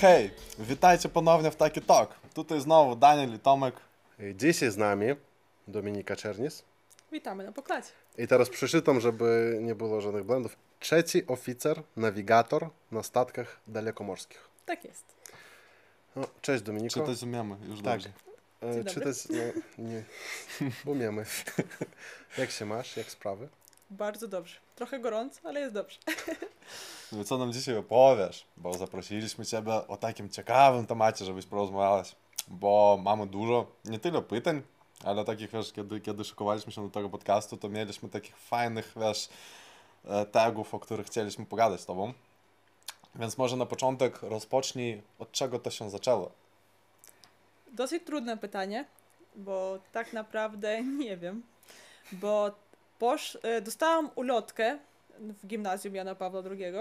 Hej, witajcie ponownie w Taki Talk. Tutaj znowu Daniel i Tomek. I Dzisiaj z nami Dominika Czernis. Witamy na pokładzie. I teraz przeczytam, żeby nie było żadnych błędów. Trzeci oficer, nawigator na statkach dalekomorskich. Tak jest. No, cześć Dominiko. Czytać umiemy, już Tak. dobrze. E, Dzień dobry. Czytać no, nie umiemy. Jak się masz? Jak sprawy? Bardzo dobrze. Trochę gorąco, ale jest dobrze. No co nam dzisiaj opowiesz? Bo zaprosiliśmy Ciebie o takim ciekawym temacie, żebyś porozmawiałeś. Bo mamy dużo, nie tyle pytań, ale takich, wiesz, kiedy, kiedy szykowaliśmy się do tego podcastu, to mieliśmy takich fajnych, wiesz, e, tagów, o których chcieliśmy pogadać z Tobą. Więc może na początek rozpocznij, od czego to się zaczęło. Dosyć trudne pytanie, bo tak naprawdę nie wiem. Bo posz... e, dostałam ulotkę w gimnazjum Jana Pawła II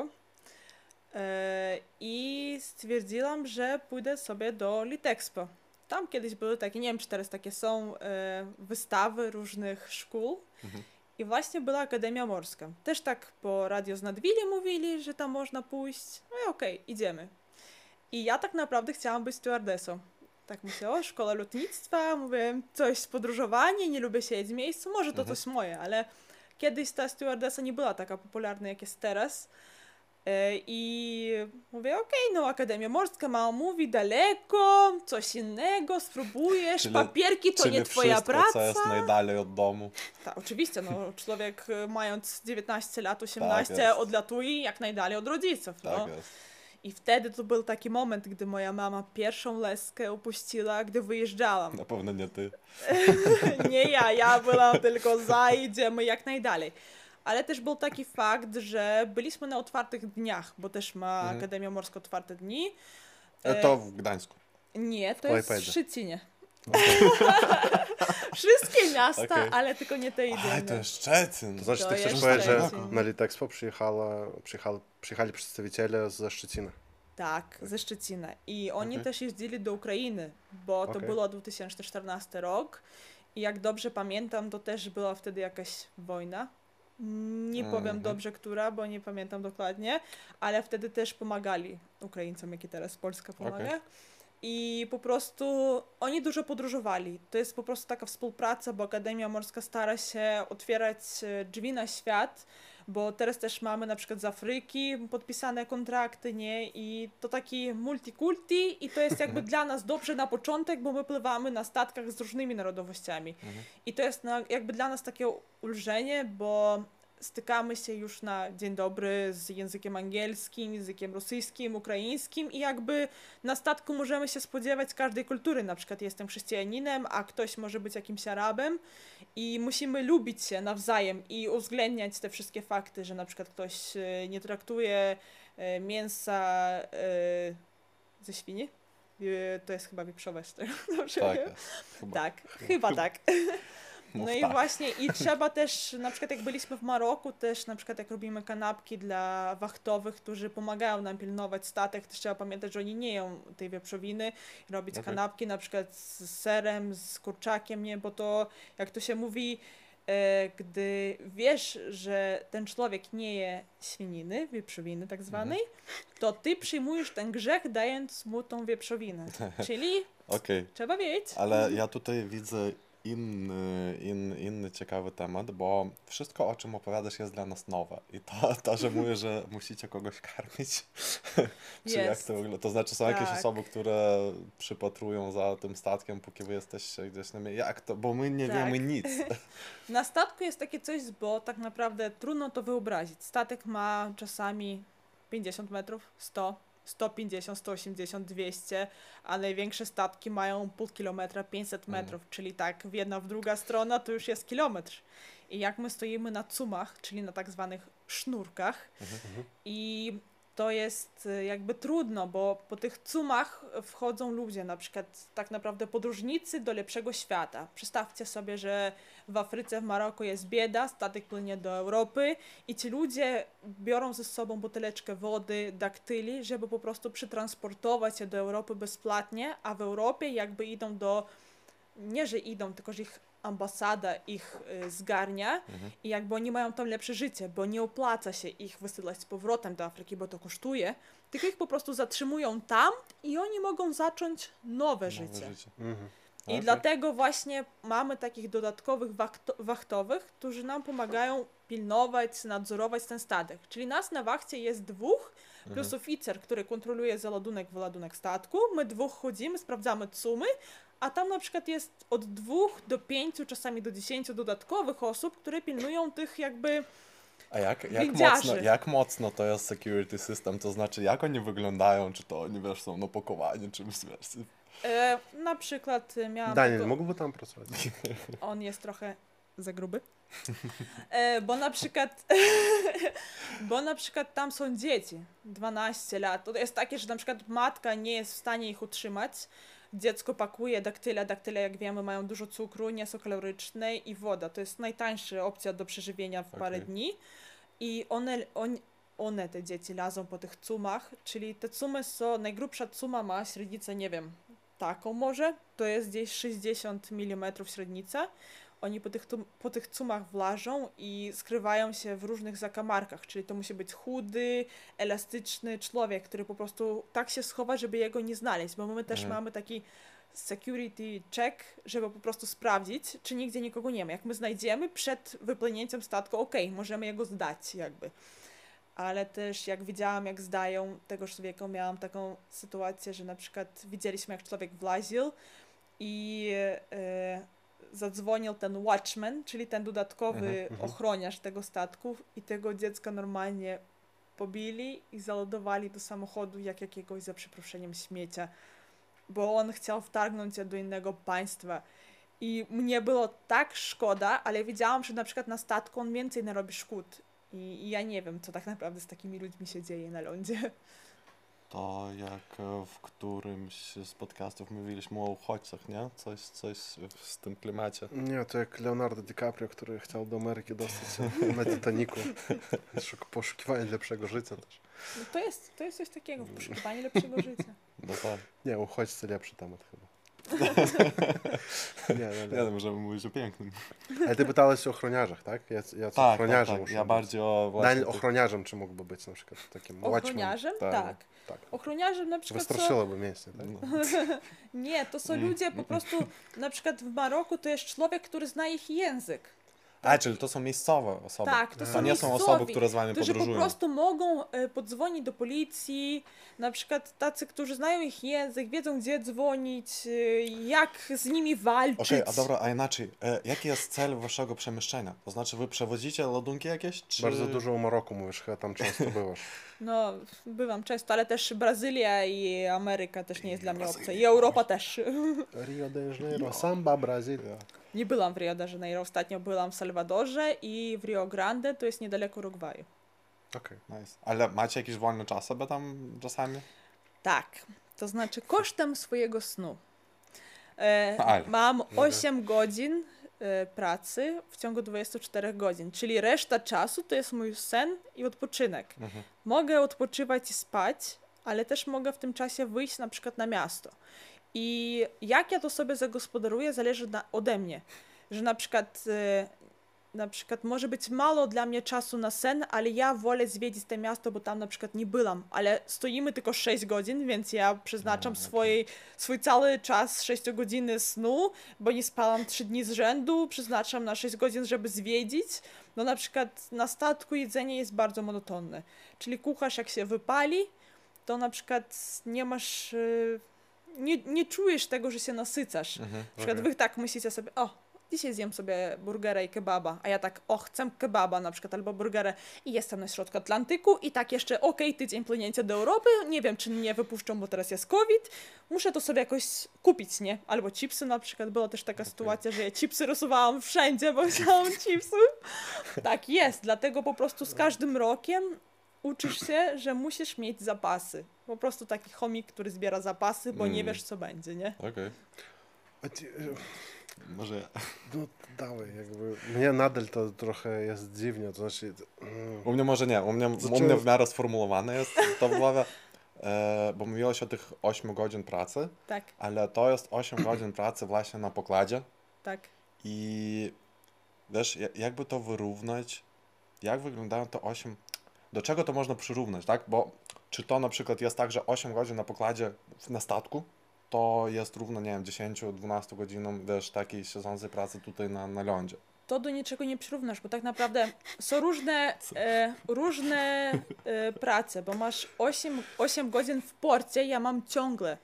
e, i stwierdziłam, że pójdę sobie do Litexpo. Tam kiedyś były takie, nie wiem czy teraz takie są, e, wystawy różnych szkół. Mhm. I właśnie była Akademia Morska. Też tak po radio z Nadwili mówili, że tam można pójść. No i okej, idziemy. I ja tak naprawdę chciałam być stewardessą. Tak myślałam, szkoła lotnictwa, mówię, coś podróżowanie, nie lubię siedzieć w miejscu, może to Mhm. coś moje, ale kiedyś ta stewardessa nie była taka popularna, jak jest teraz. E, I mówię, okej, no Akademia Morska, mama mówi, daleko, coś innego, spróbujesz, Czyli- papierki to nie twoja wszystko, praca. co jest najdalej od domu. Tak, oczywiście, no człowiek e, mając 19 lat, 18 Tak odlatuje jak najdalej od rodziców. Tak no. jest. I wtedy to był taki moment, gdy moja mama pierwszą leskę upuściła, gdy wyjeżdżałam. Na pewno nie ty. Nie ja, ja byłam tylko za, idziemy jak najdalej. Ale też był taki fakt, że byliśmy na otwartych dniach, bo też ma Mhm. Akademia Morska otwarte dni. E, To w Gdańsku. Nie, to jest w. Szczecinie. Wszystkie miasta, Okej. ale tylko nie te Aj, jedyne. to jest Szczecin. To znaczy, To ty chcesz jest powiedzieć, że Szczecin. na Litexpo przyjechała, przyjechali, przyjechali przedstawiciele ze Szczecina. Tak, ze Szczecina. I oni Okej. też jeździli do Ukrainy, bo to Okej. było 2014 rok. I jak dobrze pamiętam, to też była wtedy jakaś wojna. Nie powiem Mhm. dobrze, która, bo nie pamiętam dokładnie, ale wtedy też pomagali Ukraińcom, jak i teraz Polska pomaga. I po prostu oni dużo podróżowali. To jest po prostu taka współpraca, bo Akademia Morska stara się otwierać e, drzwi na świat, bo teraz też mamy na przykład z Afryki podpisane kontrakty, nie? I to taki multikulti i to jest jakby dla nas dobrze na początek, bo my pływamy na statkach z różnymi narodowościami. Mhm. I to jest na, jakby dla nas takie ulżenie, bo stykamy się już na dzień dobry z językiem angielskim, językiem rosyjskim, ukraińskim i jakby na statku możemy się spodziewać każdej kultury. Na przykład jestem chrześcijaninem, a ktoś może być jakimś Arabem i musimy lubić się nawzajem i uwzględniać te wszystkie fakty, że na przykład ktoś e, nie traktuje e, mięsa e, ze świni. To jest chyba wieprzowe, z tego dobrze Tak wiem? Chyba. Tak, chyba tak. Mów No i tak. właśnie, i trzeba też, na przykład jak byliśmy w Maroku, też na przykład jak robimy kanapki dla wachtowych, którzy pomagają nam pilnować statek, też trzeba pamiętać, że oni nie ją tej wieprzowiny, robić Okej. kanapki na przykład z serem, z kurczakiem, nie, bo to jak to się mówi, e, gdy wiesz, że ten człowiek nie je świniny, wieprzowiny tak zwanej, to ty przyjmujesz ten grzech, dając mu tą wieprzowinę. Czyli Okej, trzeba wiedzieć. ale ja tutaj widzę inny, in, inny ciekawy temat, bo wszystko, o czym opowiadasz, jest dla nas nowe. I to, to że mówisz, że musicie kogoś karmić, czy jak to wygląda? To znaczy, są jakieś Tak. osoby, które przypatrują za tym statkiem, póki wy jesteście gdzieś na mie- Jak to? Bo my nie Tak. wiemy nic. Na statku jest takie coś, bo tak naprawdę trudno to wyobrazić. Statek ma czasami 50 metrów, 100, 150, 180, 200, a największe statki mają pół kilometra, 500 Mhm. metrów, czyli tak w jedna, w druga strona to już jest kilometr. I jak my stoimy na cumach, czyli na tak zwanych sznurkach Mhm. i to jest y, jakby trudno, bo po tych cumach wchodzą ludzie, na przykład tak naprawdę podróżnicy do lepszego świata. Przedstawcie sobie, że w Afryce, w Maroku jest bieda, statek płynie do Europy i ci ludzie biorą ze sobą buteleczkę wody, daktyli, żeby po prostu przetransportować je do Europy bezpłatnie, a w Europie jakby idą do nie, że idą, tylko że ich ambasada ich y, zgarnia Mhm. i jakby oni mają tam lepsze życie, bo nie opłaca się ich wysyłać z powrotem do Afryki, bo to kosztuje, tylko ich po prostu zatrzymują tam i oni mogą zacząć nowe życie. Nowe życie. Mhm. I Okej. dlatego właśnie mamy takich dodatkowych wachto- wachtowych, którzy nam pomagają pilnować, nadzorować ten statek. Czyli nas na wachcie jest dwóch, plus Mhm. oficer, który kontroluje załadunek, wyładunek statku. My dwóch chodzimy, sprawdzamy cumy, a tam na przykład jest od dwóch do pięciu, czasami do dziesięciu dodatkowych osób, które pilnują tych jakby... A jak, jak, mocno, jak mocno to jest security system? To znaczy, jak oni wyglądają? Czy to oni, wiesz, są napakowani czymś, wiesz? E, na przykład e, miałam... Daniel, taką- mógłby tam pracować? On jest trochę za gruby. E, bo na przykład bo na przykład tam są dzieci 12 lat. To jest takie, że na przykład matka nie jest w stanie ich utrzymać. Dziecko pakuje daktyle, daktyle jak wiemy mają dużo cukru, nie są kaloryczne i woda. To jest najtańsza opcja do przeżywienia w parę Okej. dni. I one, on, one, te dzieci, lazą po tych cumach, czyli te cumy są, najgrubsza cuma ma średnicę, nie wiem, taką może, to jest gdzieś 60 mm średnica. Oni po tych, po tych cumach włażą i skrywają się w różnych zakamarkach, czyli to musi być chudy, elastyczny człowiek, który po prostu tak się schowa, żeby jego nie znaleźć, bo my też Mhm. mamy taki security check, żeby po prostu sprawdzić, czy nigdzie nikogo nie ma. Jak my znajdziemy przed wypłynięciem statku, okej, możemy jego zdać jakby. Ale też jak widziałam, jak zdają tego człowieka, miałam taką sytuację, że na przykład widzieliśmy, jak człowiek właził i e, zadzwonił ten watchman, czyli ten dodatkowy Mhm, mhm. ochroniarz tego statku i tego dziecka normalnie pobili i załadowali do samochodu jak jakiegoś, za przeproszeniem, śmiecia, bo on chciał wtargnąć się do innego państwa. I mnie było tak szkoda, ale wiedziałam, że na przykład na statku on więcej narobi szkód. I, I ja nie wiem, co tak naprawdę z takimi ludźmi się dzieje na lądzie. To jak e, w którymś z podcastów mówiliśmy o uchodźcach, nie? Coś, coś w tym klimacie. Nie, to jak Leonardo DiCaprio, który chciał do Ameryki dostać się na Titaniku. Szuk- Poszukiwanie lepszego życia też. No to, jest, to jest coś takiego, poszukiwanie lepszego życia. No tak. Nie, uchodźcy lepszy temat chyba. Nie, nie, Nie, no, nie. możemy mówić o pięknym. Ale ty pytałeś o ochroniarzach, tak? Ja, ja Tak, tak, ochroniarzem tak. muszę Ja być. bardziej o właśnie Daniel ochroniarzem czy mógłby być na przykład takim? Ochroniarzem? tak. Tak. Tak. Ochroniarzem na przykład. Wystraszyłoby miejsce, tak? No. Nie, to są Mm. ludzie po prostu, na przykład w Maroku to jest człowiek, który zna ich język. A, czyli to są miejscowe osoby. Tak, to To są nie są osoby, które z wami którzy po podróżują. prostu mogą e, podzwonić do policji, na przykład tacy, którzy znają ich język, wiedzą gdzie dzwonić, e, jak z nimi walczyć. Okej, a dobra, a inaczej, e, jaki jest cel waszego przemieszczenia? To znaczy, wy przewozicie ładunki jakieś? Czy... Bardzo dużo o Maroku mówisz, chyba tam często bywasz. No, bywam często, ale też Brazylia i Ameryka też nie jest dla mnie opcja. I Europa też. Rio de Janeiro, Samba, Brazylia. Nie byłam w Rio de Janeiro, ostatnio byłam w Salwadorze i w Rio Grande, to jest niedaleko Urugwaju. Okej. Nice. Ale macie jakiś wolny czas sobie tam czasami? Tak, to znaczy kosztem swojego snu. E, mam 8 godzin e, pracy w ciągu 24 godzin, czyli reszta czasu to jest mój sen i odpoczynek. Mhm. Mogę odpoczywać i spać, ale też mogę w tym czasie wyjść na przykład na miasto. I jak ja to sobie zagospodaruję, zależy na, ode mnie. Że na przykład, e, na przykład może być mało dla mnie czasu na sen, ale ja wolę zwiedzić to miasto, bo tam na przykład nie byłam. Ale stoimy tylko 6 godzin, więc ja przeznaczam okej. swojej, swój cały czas 6 godziny snu, bo nie spałam 3 dni z rzędu, przeznaczam na 6 godzin, żeby zwiedzić. No na przykład na statku jedzenie jest bardzo monotonne. Czyli kucharz jak się wypali, to na przykład nie masz, y, nie, nie czujesz tego, że się nasycasz. Mhm. Na przykład Okej. wy tak myślicie sobie, o, dzisiaj zjem sobie burgera i kebaba, a ja tak, o, chcę kebaba na przykład, albo burgerę i jestem na środku Atlantyku i tak jeszcze, okej, tydzień płynięcia do Europy, nie wiem, czy mnie wypuszczą, bo teraz jest COVID, muszę to sobie jakoś kupić, nie? Albo chipsy na przykład, była też taka sytuacja, że ja chipsy rysuwałam wszędzie, bo chciałam chipsy. Tak jest, dlatego po prostu z każdym rokiem uczysz się, że musisz mieć zapasy. Po prostu taki chomik, który zbiera zapasy, bo nie Mm. wiesz, co będzie, nie? Okej. A ci- Może ja. No dawaj, jakby. Mnie nadal to trochę jest dziwnie, to znaczy. mm, U mnie może nie, u mnie, u Zacząłem- mnie w miarę sformułowane jest to w głowie. e, bo mówiłaś o tych 8 godzin pracy, Tak, ale to jest 8 godzin pracy właśnie na pokładzie tak. i wiesz, ja- jakby to wyrównać, jak wyglądają te 8, do czego to można przyrównać, tak? Bo czy to na przykład jest tak, że 8 godzin na pokładzie na statku, to jest równo, nie wiem, 10-12 godzinom, wiesz, takiej siedzącej pracy tutaj na, na lądzie. To do niczego nie przyrównasz, bo tak naprawdę są różne, e, różne e, prace, bo masz 8, 8 godzin w porcie, ja mam ciągle.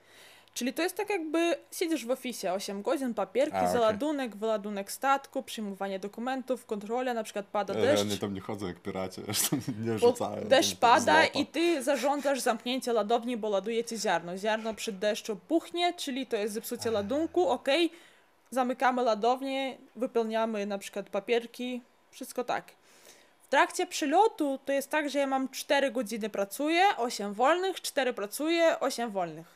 Czyli to jest tak jakby siedzisz w oficie 8 godzin, papierki, A, okej. załadunek, wyładunek statku, przyjmowanie dokumentów, kontrola, na przykład pada Ja, deszcz. oni tam nie chodzą jak piraci, nie Bo rzucają. deszcz pada i ty zarządzasz zamknięcie ładowni, bo ładuje ci ziarno. Ziarno przy deszczu puchnie, czyli to jest zepsucie ładunku, ok, zamykamy ładownię, wypełniamy na przykład papierki, wszystko tak. W trakcie przylotu to jest tak, że ja mam 4 godziny pracuję, 8 wolnych, 4 pracuję, 8 wolnych.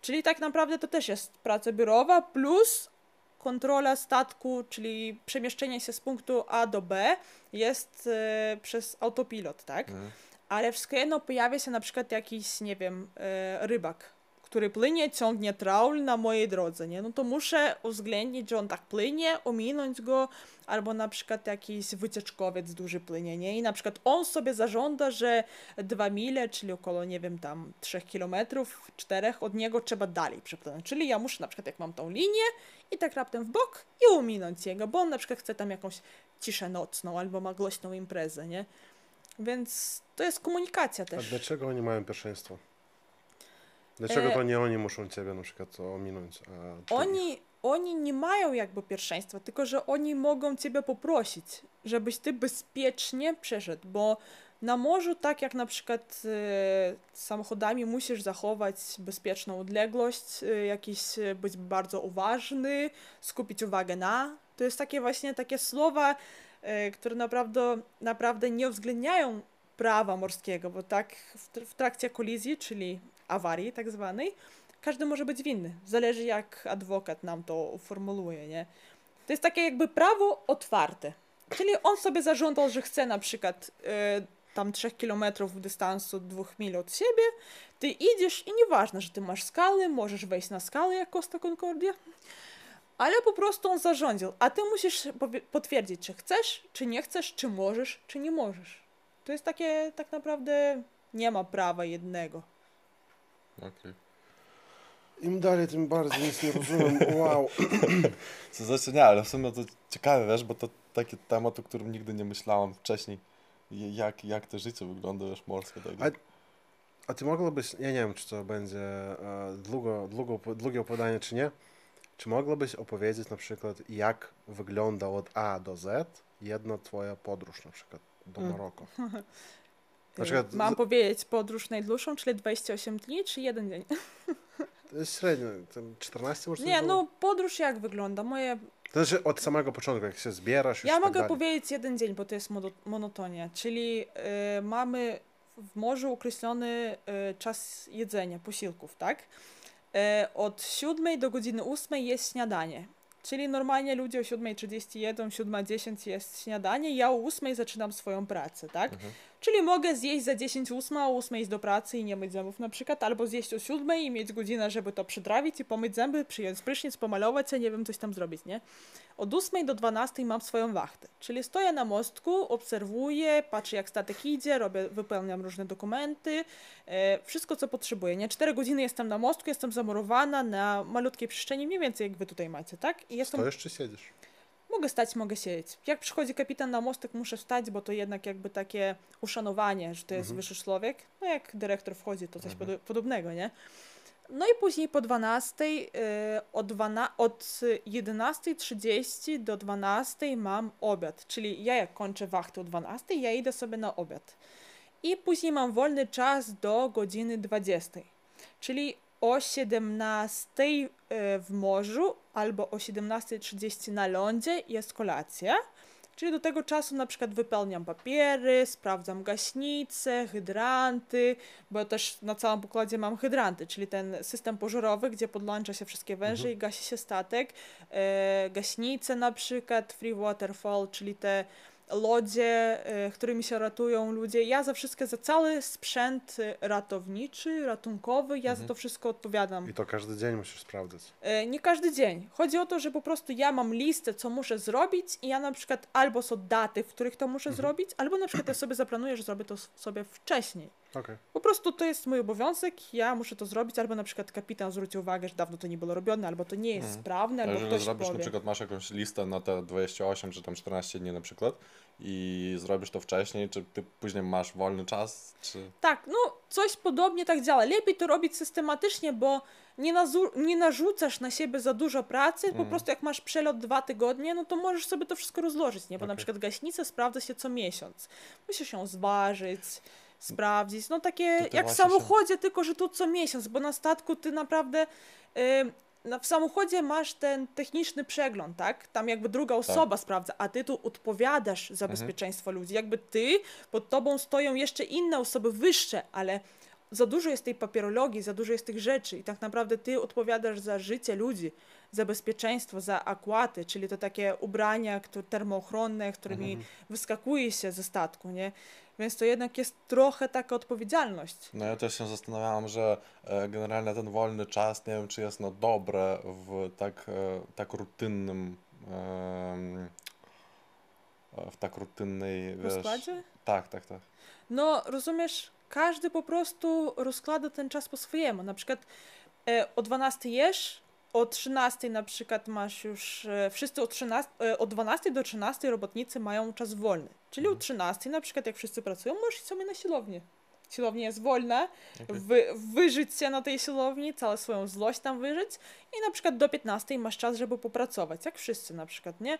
Czyli tak naprawdę to też jest praca biurowa plus kontrola statku, czyli przemieszczenie się z punktu A do B jest e, przez autopilot, tak? Mhm. Ale wszystko jedno pojawia się na przykład jakiś, nie wiem, e, rybak, który płynie, ciągnie traul na mojej drodze, nie? No to muszę uwzględnić, że on tak płynie, ominąć go, albo na przykład jakiś wycieczkowiec duży płynie, nie? I na przykład on sobie zażąda, że dwa mile, czyli około, nie wiem, tam trzech kilometrów, czterech, od niego trzeba dalej przepłynąć. Czyli ja muszę na przykład, jak mam tą linię i tak raptem w bok i ominąć jego, bo on na przykład chce tam jakąś ciszę nocną albo ma głośną imprezę, nie? Więc to jest komunikacja A też. dlaczego oni mają pierwszeństwo? Dlaczego E, to nie oni muszą ciebie na przykład ominąć, Oni, oni nie mają jakby pierwszeństwa, tylko że oni mogą ciebie poprosić, żebyś ty bezpiecznie przeszedł, bo na morzu, tak jak na przykład e, samochodami, musisz zachować bezpieczną odległość, e, jakiś e, być bardzo uważny, skupić uwagę na. To jest takie właśnie takie słowa, e, które naprawdę, naprawdę nie uwzględniają prawa morskiego, bo tak w, w trakcie kolizji, czyli awarii tak zwanej, każdy może być winny. Zależy jak adwokat nam to uformuluje, nie? To jest takie jakby prawo otwarte. Czyli on sobie zażądał, że chce na przykład e, tam 3 kilometrów dystansu, dwóch mil od siebie, ty idziesz i nieważne, że ty masz skały, możesz wejść na skałę jak Costa Concordia, ale po prostu on zarządził, a ty musisz potwierdzić, czy chcesz, czy nie chcesz, czy możesz, czy nie możesz. To jest takie, tak naprawdę nie ma prawa jednego. Okej. Im dalej, tym bardziej nic nie rozumiem. Wow. Co znaczy nie, ale w sumie to ciekawe, wiesz, bo to taki temat, o którym nigdy nie myślałem wcześniej. Jak, jak to życie wygląda, wiesz, morskie. Tak. A- A ty mogłabyś, ja nie wiem, czy to będzie e, długo, długo, długie opowiadanie, czy nie. Czy mogłabyś opowiedzieć na przykład, jak wygląda od A do Z jedna twoja podróż na przykład do Mm. Maroko? Na przykład Mam powiedzieć podróż najdłuższą, czyli 28 dni, czy jeden dzień? Średnio, tam 14 może Nie, no podróż jak wygląda? Moje... To znaczy od samego początku, jak się zbierasz Ja tak mogę dalej. powiedzieć jeden dzień, bo to jest mono- monotonia. Czyli e, mamy w morzu określony e, czas jedzenia, posiłków, tak? E, od 7 do godziny 8 jest śniadanie. Czyli normalnie ludzie o 7.30 jedzą, 7.10 jest śniadanie, ja o 8 zaczynam swoją pracę, tak? Mhm. Czyli mogę zjeść za 10 8, a o 8 iść do pracy i nie myć zębów na przykład, albo zjeść o 7 i mieć godzinę, żeby to przytrawić i pomyć zęby, przyjąć prysznic, pomalować się, nie wiem, coś tam zrobić, nie? Od 8 do 12 mam swoją wachtę, czyli stoję na mostku, obserwuję, patrzę jak statek idzie, robię, wypełniam różne dokumenty, e, wszystko co potrzebuję, nie? 4 godziny jestem na mostku, jestem zamurowana na malutkiej przestrzeni, mniej więcej jak wy tutaj macie, tak? I jestem Stoisz czy siedzisz? Mogę stać, mogę siedzieć. Jak przychodzi kapitan na mostek, muszę wstać, bo to jednak jakby takie uszanowanie, że to jest Mhm. wyższy człowiek. No jak dyrektor wchodzi, to coś Mhm. podo- podobnego, nie? No i później po 12, y, od, 12, od 11.30 do 12 mam obiad, czyli ja jak kończę wachtę o 12, ja idę sobie na obiad. I później mam wolny czas do godziny 20, czyli o 17 y, w morzu albo o 17.30 na lądzie jest kolacja. Czyli do tego czasu na przykład wypełniam papiery, sprawdzam gaśnice, hydranty, bo też na całym pokładzie mam hydranty, czyli ten system pożarowy, gdzie podłącza się wszystkie węże i gasi się statek. E, gaśnice na przykład, free waterfall, czyli te lodzie, e, którymi się ratują ludzie. Ja za wszystko, za cały sprzęt e, ratowniczy, ratunkowy, ja za to wszystko odpowiadam. I to każdy dzień musisz sprawdzać. E, Nie każdy dzień. Chodzi o to, że po prostu ja mam listę, co muszę zrobić i ja na przykład albo są daty, w których to muszę zrobić, albo na przykład ja sobie zaplanuję, że zrobię to sobie wcześniej. Okej. Po prostu to jest mój obowiązek, ja muszę to zrobić, albo na przykład kapitan zwróci uwagę, że dawno to nie było robione, albo to nie jest Mhm. sprawne, albo jeżeli ktoś zrobisz powie. na przykład, masz jakąś listę na te 28 czy tam 14 dni na przykład i zrobisz to wcześniej, czy ty później masz wolny czas, czy... Tak, no coś podobnie tak działa. Lepiej to robić systematycznie, bo nie, nazu- nie narzucasz na siebie za dużo pracy, po Mhm. prostu jak masz przelot dwa tygodnie, no to możesz sobie to wszystko rozłożyć, nie? Bo na Okej. przykład gaśnicę sprawdza się co miesiąc. Musisz ją zważyć, sprawdzić, no takie jak w właśnie się- samochodzie, tylko że tu co miesiąc, bo na statku ty naprawdę... w samochodzie masz ten techniczny przegląd, tak? Tam jakby druga osoba sprawdza, a ty tu odpowiadasz za Mhm. bezpieczeństwo ludzi. Jakby ty, pod tobą stoją jeszcze inne osoby wyższe, ale za dużo jest tej papierologii, za dużo jest tych rzeczy i tak naprawdę ty odpowiadasz za życie ludzi, za bezpieczeństwo, za akłaty, czyli to takie ubrania które, termoochronne, którymi Mhm. wyskakuje się ze statku, nie? Więc to jednak jest trochę taka odpowiedzialność. No ja też się zastanawiałam, że e, generalnie ten wolny czas, nie wiem czy jest no dobre w tak, e, tak rutynnym e, w tak rutynnej, wiesz... Rozkładzie? Tak, tak, tak. No, rozumiesz, każdy po prostu rozkłada ten czas po swojemu. Na przykład e, o 12 jesz, o 13 na przykład masz już, e, wszyscy o, 13, e, o 12 do 13 robotnicy mają czas wolny. Czyli o 13 na przykład jak wszyscy pracują, możesz iść sobie na siłownię. Siłownia jest wolna, wy, wyżyć się na tej siłowni, całą swoją złość tam wyżyć i na przykład do 15 masz czas, żeby popracować, jak wszyscy na przykład, nie?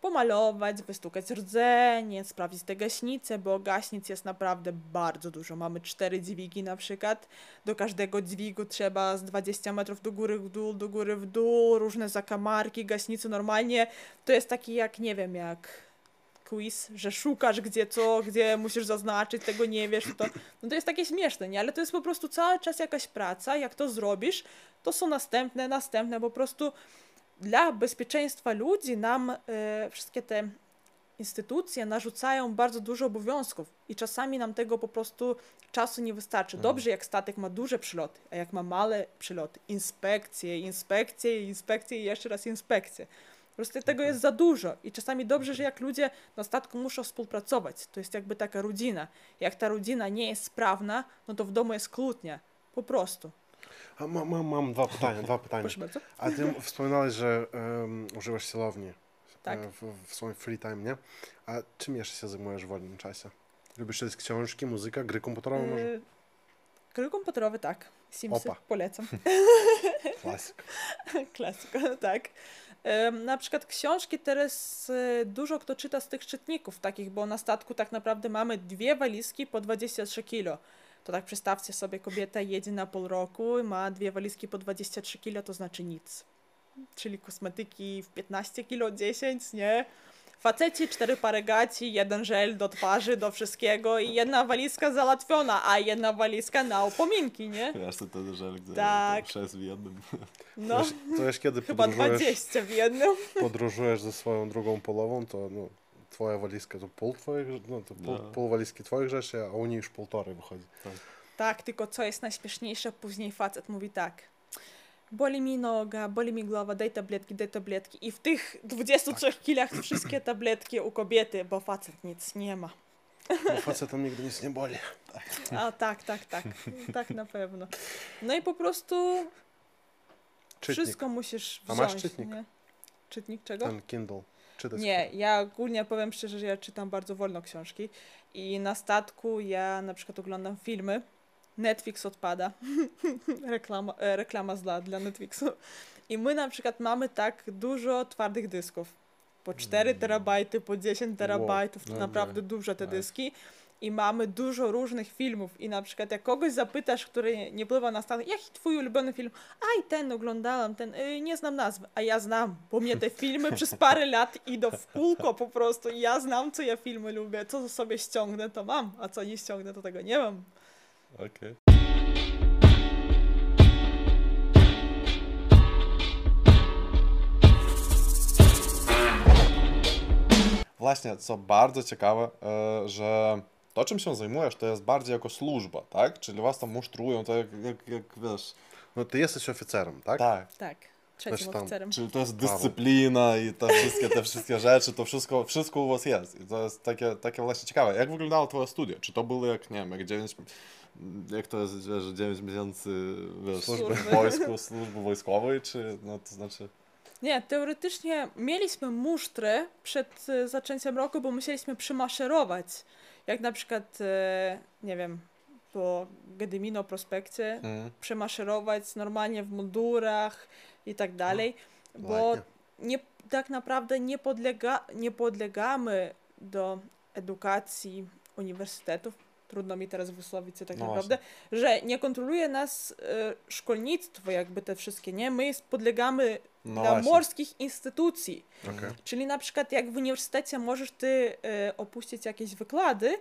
Pomalować, wystukać rdzenie, sprawdzić te gaśnice, bo gaśnic jest naprawdę bardzo dużo. Mamy cztery dźwigi na przykład, do każdego dźwigu trzeba z 20 metrów do góry w dół, do góry w dół, różne zakamarki, gaśnice normalnie, to jest taki jak, nie wiem, jak quiz, że szukasz gdzie co, gdzie musisz zaznaczyć, tego nie wiesz, to, no to jest takie śmieszne, nie? Ale to jest po prostu cały czas jakaś praca, jak to zrobisz, to są następne, następne, po prostu dla bezpieczeństwa ludzi nam e, wszystkie te instytucje narzucają bardzo dużo obowiązków i czasami nam tego po prostu czasu nie wystarczy. Dobrze, jak statek ma duże przyloty, a jak ma małe przyloty, inspekcje, inspekcje, inspekcje i jeszcze raz inspekcje. Po prostu tego jest za dużo i czasami dobrze, że jak ludzie na statku muszą współpracować. To jest jakby taka rodzina. Jak ta rodzina nie jest sprawna, no to w domu jest kłótnia. Po prostu. A mam, mam, mam dwa pytania, dwa pytania. Proszę bardzo. A ty wspominałeś, że um, używasz siłowni Tak. e, w, w swoim free time, nie? A czym jeszcze się zajmujesz w wolnym czasie? Lubisz czytać książki, muzyka, gry komputerowe może? Yy, Gry komputerowe tak. Simsy Opa. polecam. Klasyk. Klasyka, tak. Na przykład książki teraz e, dużo kto czyta z tych czytników takich, bo na statku tak naprawdę mamy dwie walizki po 23 kilo. To tak przedstawcie sobie, kobieta jedzie na pół roku i ma dwie walizki po 23 kilo, to znaczy nic. Czyli kosmetyki w 15 kilo, 10, nie? Faceci, cztery pary gaci, jeden żel do twarzy, do wszystkiego i jedna walizka załatwiona, a jedna walizka na upominki, nie? Wiesz, to ten żel, gdzie Tak. sześć w jednym. No, Wiesz, to wiesz, kiedy chyba podróżujesz, 20 w jednym. podróżujesz ze swoją drugą polową, to no, twoja walizka to pół twoich, rze- no to pół, No. pół walizki twoich rzeczy, a u niej już półtorej wychodzi. Tak, tylko co jest najśmieszniejsze, później facet mówi tak. Boli mi noga, boli mi głowa, daj tabletki, daj tabletki. I w tych 23 kilach wszystkie tabletki u kobiety, bo facet nic nie ma. Bo facetom nigdy nic nie boli. A tak, tak, tak. Tak na pewno. No i po prostu Czytnik, wszystko musisz A wziąć. masz czytnik? Nie? Czytnik czego? ten Kindle. Czytać Nie, ja ogólnie powiem szczerze, że ja czytam bardzo wolno książki i na statku ja na przykład oglądam filmy. Netflix odpada. reklama, e, reklama zła dla Netflixu. I my na przykład mamy tak dużo twardych dysków. Po 4 terabajty, po 10 terabajtów, to no naprawdę duże te dyski. I mamy dużo różnych filmów. I na przykład jak kogoś zapytasz, który nie pływa na statek, jaki twój ulubiony film? Aj, ten oglądałam, ten, y, nie znam nazwy. A ja znam, bo mnie te filmy przez parę lat idą w kółko po prostu. I ja znam, co ja filmy lubię. Co sobie ściągnę, to mam. A co nie ściągnę, to tego nie mam. Okej. właśnie, co bardzo ciekawe, e, że to, czym się zajmujesz, to jest bardziej jako służba, tak? Czyli was tam musztrują, tak jak, jak, jak wiesz, No ty jesteś oficerem, tak? tak. Tak, trzecim tam. oficerem. Czyli to jest dyscyplina i te wszystkie, te wszystkie rzeczy, to wszystko, wszystko u was jest. I to jest takie, takie właśnie ciekawe. Jak wyglądało twoje studia? Czy to były jak, nie wiem, jak 9, jak to jest, wiesz, 9 miesięcy, wiesz, Służby. w wojsku, służby wojskowej, czy, no to znaczy... Nie, teoretycznie mieliśmy musztry przed e, zaczęciem roku, bo musieliśmy przymaszerować. Jak na przykład, e, nie wiem, po Gedimino prospekcie, Mm. przemaszerować normalnie w mundurach i tak dalej, bo Ładnie. nie, tak naprawdę nie, podlega, nie podlegamy do edukacji uniwersytetów. Trudno mi teraz wysłowić się tak No naprawdę, że nie kontroluje nas e, szkolnictwo, jakby te wszystkie, nie? My podlegamy No dla właśnie. morskich instytucji. Okej. Czyli na przykład jak w uniwersytecie możesz ty e, opuścić jakieś wykłady,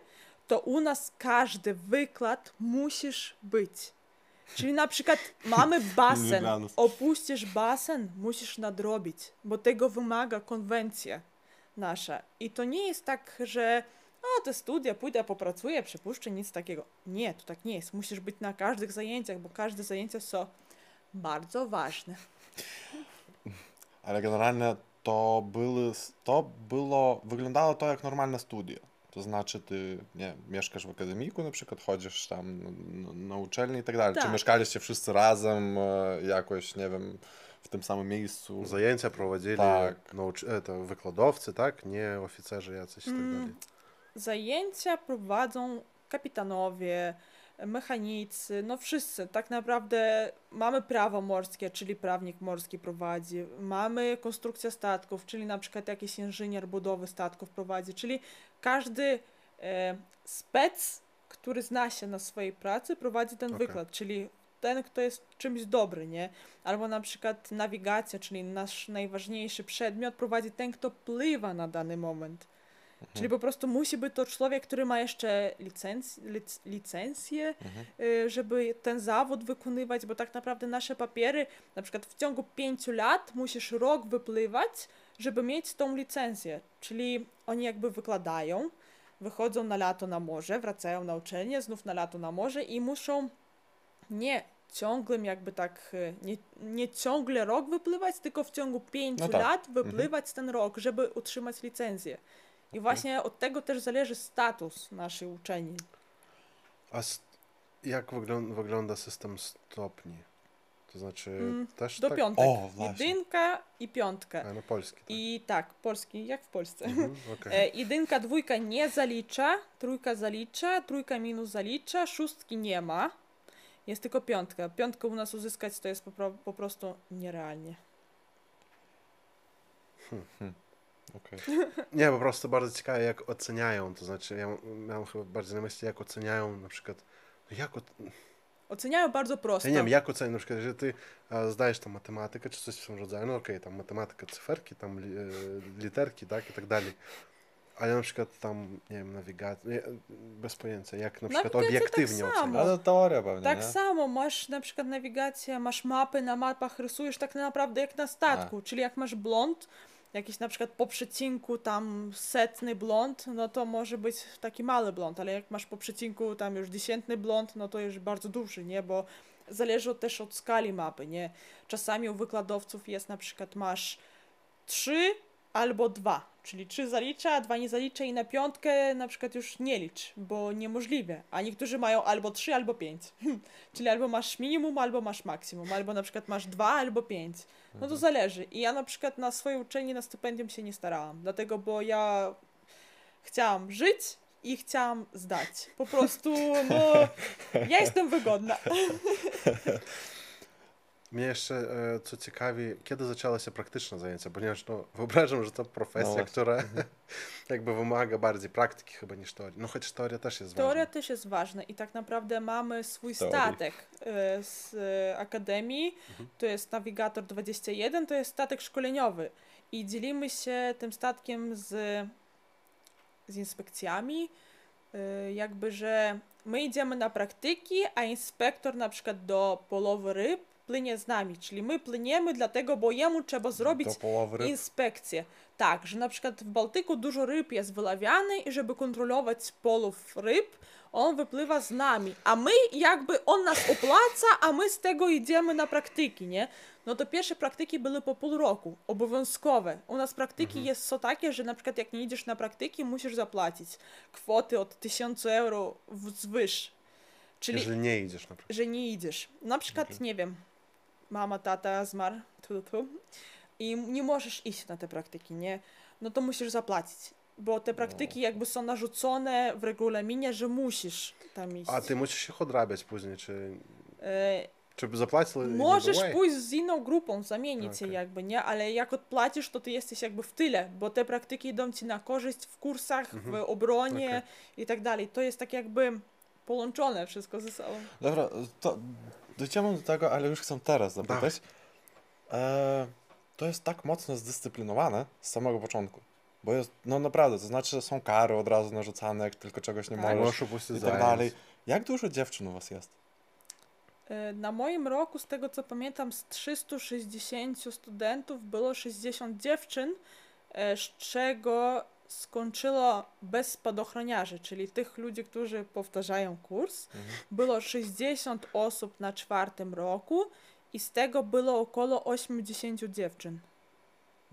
to u nas każdy wykład musisz być. Czyli na przykład mamy basen, opuścisz basen, musisz nadrobić, bo tego wymaga konwencja nasza. I to nie jest tak, że o, te studia, pójdę, popracuję, przepuszczę, nic takiego. Nie, to tak nie jest. Musisz być na każdych zajęciach, bo każde zajęcia są bardzo ważne. Ale generalnie to były, to było, wyglądało to jak normalne studia. To znaczy ty, nie mieszkasz w akademiku na przykład, chodzisz tam na, na uczelnię i tak dalej. Czy mieszkaliście wszyscy razem jakoś, nie wiem, w tym samym miejscu? Zajęcia prowadzili Tak. nauczy... e, to wykładowcy, tak? Nie oficerzy jacyś i tak dalej. Zajęcia prowadzą kapitanowie, mechanicy, no wszyscy. Tak naprawdę mamy prawo morskie, czyli prawnik morski prowadzi, mamy konstrukcja statków, czyli na przykład jakiś inżynier budowy statków prowadzi, czyli każdy e, spec, który zna się na swojej pracy, prowadzi ten Okej. wykład, czyli ten, kto jest czymś dobry, nie? Albo na przykład nawigacja, czyli nasz najważniejszy przedmiot, prowadzi ten, kto pływa na dany moment. Czyli po prostu musi być to człowiek, który ma jeszcze licenc, lic, licencję, Mhm. y, żeby ten zawód wykonywać, bo tak naprawdę nasze papiery, na przykład w ciągu pięciu lat musisz rok wypływać, żeby mieć tą licencję. Czyli oni jakby wykładają, wychodzą na lato na morze, wracają na uczelnię, znów na lato na morze i muszą nie ciągłym jakby tak, y, nie, nie ciągle rok wypływać, tylko w ciągu pięciu No tak. lat wypływać ten rok, żeby utrzymać licencję. I właśnie od tego też zależy status naszej uczelni. A jak wyglą... wygląda system stopni? To znaczy Mm, też Do tak? piątek. O. Jedynka i piątka. A, no polski. Tak. I tak, polski, jak w Polsce. Mhm, okej. E, jedynka, dwójka nie zalicza, trójka zalicza, trójka minus zalicza, szóstki nie ma. Jest tylko piątka. Piątkę u nas uzyskać to jest po, po prostu nierealnie. Okej. Nie, po prostu bardzo ciekawe, jak oceniają. To znaczy, ja miałem chyba bardziej na myśli, jak oceniają na przykład. No jak o... Oceniają bardzo prosto. Ja nie wiem, jak oceniają, na przykład, jeżeli ty zdajesz tam matematykę, czy coś w tym rodzaju, no okej, tam matematyka, cyferki, tam li, e, literki, tak, i tak dalej. Ale na przykład tam, nie wiem, nawigacja, bez pojęcia, jak na przykład Nawigacja obiektywnie tak samo. Ale teoria pewnie, Tak nie? samo masz na przykład nawigację, masz mapy, na mapach rysujesz tak naprawdę jak na statku, czyli jak masz blond, jakiś na przykład po przecinku tam setny blond, no to może być taki mały blond, ale jak masz po przecinku tam już dziesiętny blond, no to już bardzo duży, nie, bo zależy też od skali mapy, nie. Czasami u wykładowców jest na przykład masz trzy albo dwa, czyli trzy zalicza, dwa nie zalicza i na piątkę na przykład już nie licz, bo niemożliwe, a niektórzy mają albo trzy, albo pięć. Czyli albo masz minimum, albo masz maksimum, albo na przykład masz dwa, albo pięć. No to zależy. I ja na przykład na swojej uczelni na stypendium się nie starałam, dlatego, bo ja chciałam żyć i chciałam zdać. Po prostu, no, ja jestem wygodna. Mnie jeszcze e, co ciekawi, kiedy zaczęły się praktyczne zajęcia, ponieważ no, wyobrażam, że to profesja, właśnie. która jakby wymaga bardziej praktyki chyba niż teorii. No choć teoria też jest Teoria ważna. też jest ważna i tak naprawdę mamy swój Teorii. statek e, z e, Akademii, to jest Navigator 21, to jest statek szkoleniowy i dzielimy się tym statkiem z, z inspekcjami, jakby, że my idziemy na praktyki, a inspektor na przykład do połowy ryb płynie z nami, czyli my płyniemy dlatego, bo jemu trzeba zrobić inspekcję. Tak, że na przykład w Bałtyku dużo ryb jest wyławiane i żeby kontrolować polów ryb, on wypływa z nami, a my jakby on nas opłaca, a my z tego idziemy na praktyki, nie? No to pierwsze praktyki były po pół roku, obowiązkowe. U nas praktyki jest są takie, że na przykład jak nie idziesz na praktyki, musisz zapłacić kwoty od 1000 euro wzwyż. Czyli Jeżeli nie idziesz na przykład. że nie idziesz. Na przykład, nie wiem, mama, tata zmarł, tu, tu, i nie możesz iść na te praktyki, nie? No to musisz zapłacić, bo te praktyki jakby są narzucone w regulaminie, że musisz tam iść. A ty musisz ich odrabiać później, czy, E, czy zapłacił? możesz pójść z inną grupą, zamienić się Okej. jakby, nie? Ale jak odpłacisz, to ty jesteś jakby w tyle, bo te praktyki idą ci na korzyść w kursach, w obronie Okej. i tak dalej. To jest tak jakby połączone wszystko ze sobą. Dobra, to dojdziemy do tego, ale już chcę teraz zapytać. E, to jest tak mocno zdyscyplinowane z samego początku. Bo jest, no naprawdę, to znaczy, że są kary od razu narzucane, jak tylko czegoś nie Tak. możesz i tak zajęć. dalej. Jak dużo dziewczyn u was jest? E, Na moim roku, z tego co pamiętam, z 360 studentów było 60 dziewczyn, e, z czego skończyło bez spadochroniarzy, czyli tych ludzi, którzy powtarzają kurs. Było 60 osób na czwartym roku i z tego było około 80 dziewczyn.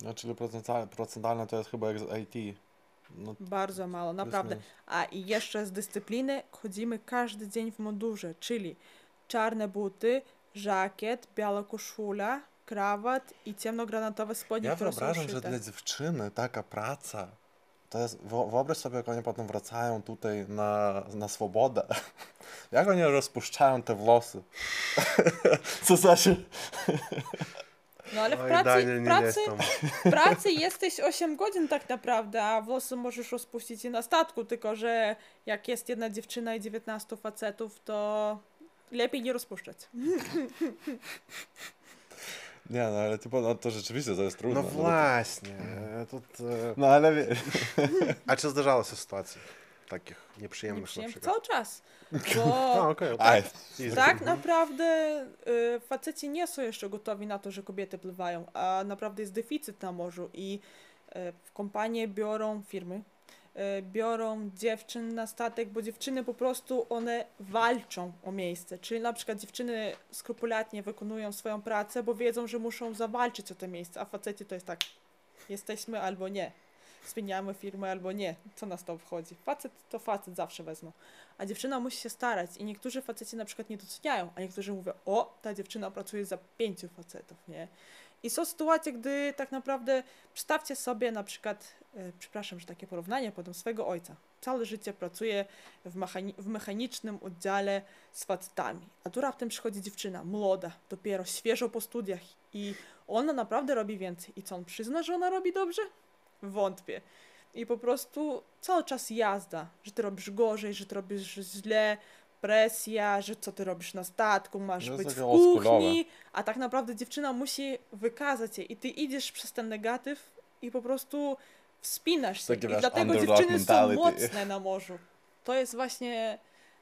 No, czyli procentalnie, procentalnie to jest chyba jak z IT. No, Bardzo mało, naprawdę. A i jeszcze z dyscypliny chodzimy każdy dzień w mundurze, czyli czarne buty, żakiet, biała koszula, krawat i ciemnogranatowe spodnie, Ja które wyobrażam, że dla dziewczyny taka praca, to jest, wyo- wyobraź sobie, jak oni potem wracają tutaj na, na swobodę. Jak oni rozpuszczają te włosy. Co znaczy? No ale w Oj, pracy, Daniel, w pracy, w pracy jesteś 8 godzin tak naprawdę, a włosy możesz rozpuścić i na statku, tylko że jak jest jedna dziewczyna i 19 facetów, to lepiej nie rozpuszczać. Nie, no ale typu, no, to rzeczywiście to jest trudne. No, no właśnie. To... No ale wiesz. A czy zdarzało się sytuacji takich nieprzyjemnych Nieprzyjem... na przykład? Cały czas. Bo no, okay, tak, tak naprawdę y, faceci nie są jeszcze gotowi na to, że kobiety pływają, a naprawdę jest deficyt na morzu i y, w kompanie biorą firmy, biorą dziewczyn na statek, bo dziewczyny po prostu one walczą o miejsce. Czyli na przykład dziewczyny skrupulatnie wykonują swoją pracę, bo wiedzą, że muszą zawalczyć o to miejsce, a faceci to jest tak, jesteśmy albo nie. Zmieniamy firmę albo nie. Co nas to obchodzi? Facet to facet zawsze wezmą. A dziewczyna musi się starać i niektórzy faceci na przykład nie doceniają, a niektórzy mówią, o, ta dziewczyna pracuje za pięciu facetów, nie? I są sytuacje, gdy tak naprawdę przedstawcie sobie na przykład, e, przepraszam, że takie porównanie, podam swego ojca. Całe życie pracuje w, mechani- w mechanicznym oddziale z facetami, a tu raptem przychodzi dziewczyna, młoda, dopiero świeżo po studiach i ona naprawdę robi więcej. I co, on przyzna, że ona robi dobrze? Wątpię. I po prostu cały czas jazda, że ty robisz gorzej, że ty robisz źle, presja, że co ty robisz na statku, masz No być w kuchni, a tak naprawdę dziewczyna musi wykazać się i ty idziesz przez ten negatyw i po prostu wspinasz się. Takie, I dlatego dziewczyny są mentality. mocne na morzu. To jest właśnie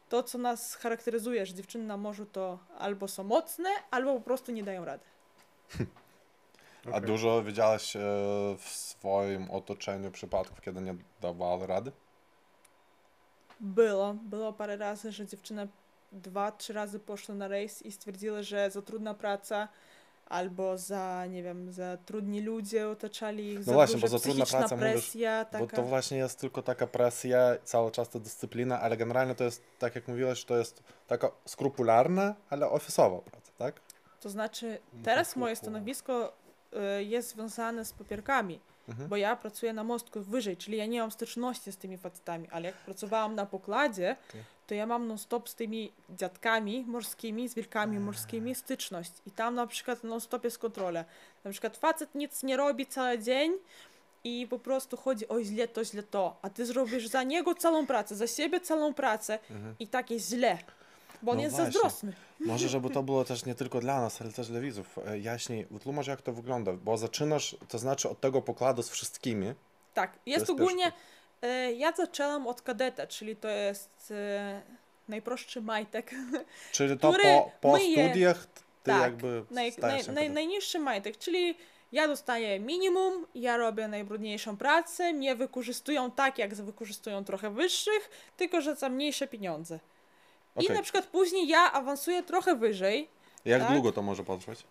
to, co nas charakteryzuje, że dziewczyny na morzu to albo są mocne, albo po prostu nie dają rady. A Okej. dużo widziałeś e, w swoim otoczeniu przypadków, kiedy nie dawały rady? Było, było parę razy, że dziewczyny dwa, trzy razy poszły na rejs i stwierdziły, że za trudna praca albo za, nie wiem, za trudni ludzie otaczali ich, za No właśnie, duża bo za trudna praca mówisz, presja, taka... Bo to właśnie jest tylko taka presja, cały czas ta dyscyplina, ale generalnie to jest, tak jak mówiłeś, to jest taka skrupularna, ale ofisowa praca, tak? To znaczy, teraz moje hu, hu. stanowisko y, jest związane z papierkami, Mhm. bo ja pracuję na mostku wyżej, czyli ja nie mam styczności z tymi facetami, ale jak pracowałam na pokładzie, Okej. to ja mam non-stop z tymi dziadkami morskimi, z wilkami morskimi styczność. I tam na przykład non-stop jest kontrola. Na przykład facet nic nie robi cały dzień i po prostu chodzi, oj źle to, źle to, a ty zrobisz za niego całą pracę, za siebie całą pracę Mhm. i tak jest źle, bo on No jest właśnie. zazdrosny. Może, żeby to było też nie tylko dla nas, ale też dla widzów. E, Jaśniej, wytłumacz jak to wygląda, bo zaczynasz, to znaczy od tego pokładu z wszystkimi. Tak, jest, ogólnie. E, ja zaczęłam od kadeta, czyli to jest e, najprostszy majtek. Czyli to po, po studiach Ty Tak. jakby Naj, naj, naj, najniższy majtek, czyli ja dostaję minimum, ja robię najbrudniejszą pracę, mnie wykorzystują tak, jak wykorzystują trochę wyższych, tylko że za mniejsze pieniądze. I Okej. na przykład później ja awansuję trochę wyżej, Jak tak. długo to może potrwać?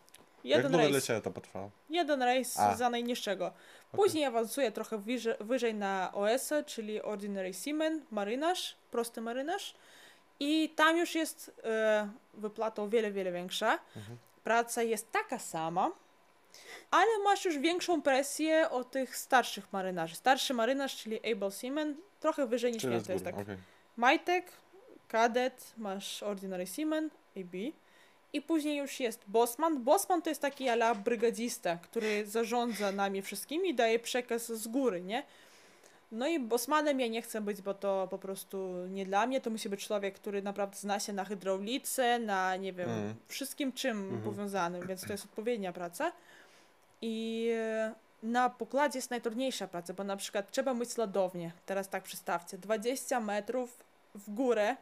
Jak jeden długo dla rejs, Ciebie to potrwało? jeden rejs A. za najniższego. Później awansuję trochę wyżej, wyżej na OS, czyli Ordinary Seaman, marynarz, prosty marynarz. I tam już jest e, wypłata o wiele, wiele większa. Mhm. Praca jest taka sama, ale masz już większą presję od tych starszych marynarzy. Starszy marynarz, czyli Able Seaman, trochę wyżej niż tak okej. Majtek, Kadet, masz Ordinary Seaman, AB. I później już jest Bosman. Bosman to jest taki ala brygadzista, który zarządza nami wszystkimi i daje przekaz z góry, nie? No i Bosmanem ja nie chcę być, bo to po prostu nie dla mnie. To musi być człowiek, który naprawdę zna się na hydraulice, na nie wiem, Mhm. wszystkim czym Mhm. powiązanym, więc to jest odpowiednia praca. I e, na pokładzie jest najtrudniejsza praca, bo na przykład trzeba myć lodownię. Teraz tak przedstawcie, 20 metrów w górę,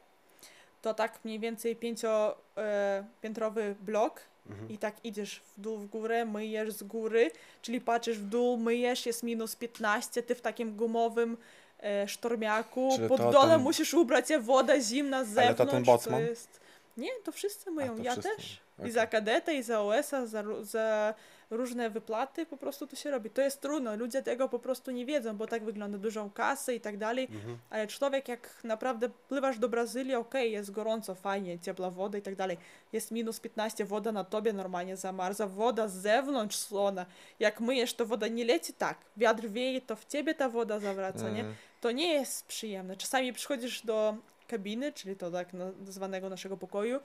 to tak mniej więcej pięciopiętrowy e, blok mhm. i tak idziesz w dół, w górę, myjesz z góry, czyli patrzysz w dół, myjesz, jest minus 15, ty w takim gumowym e, sztormiaku, Czy pod dole ten... musisz ubrać się, woda zimna z zewnątrz. Ale to ten? To jest... Nie, to wszyscy myją, to ja wszyscy. też. I Okej. za kadeta, i za OS-a, za, za różne wyplaty po prostu to się robi. To jest trudno, ludzie tego po prostu nie wiedzą, bo tak wygląda dużą kasę i tak dalej, Mhm. ale człowiek jak naprawdę pływasz do Brazylii, okej, jest gorąco, fajnie, ciepła woda i tak dalej, jest minus 15, woda na tobie normalnie zamarza, woda z zewnątrz słona, jak myjesz, to woda nie leci tak, wiatr wieje, to w ciebie ta woda zawraca, nie? Mhm. To nie jest przyjemne. Czasami przychodzisz do kabiny, czyli to tak nazwanego naszego pokoju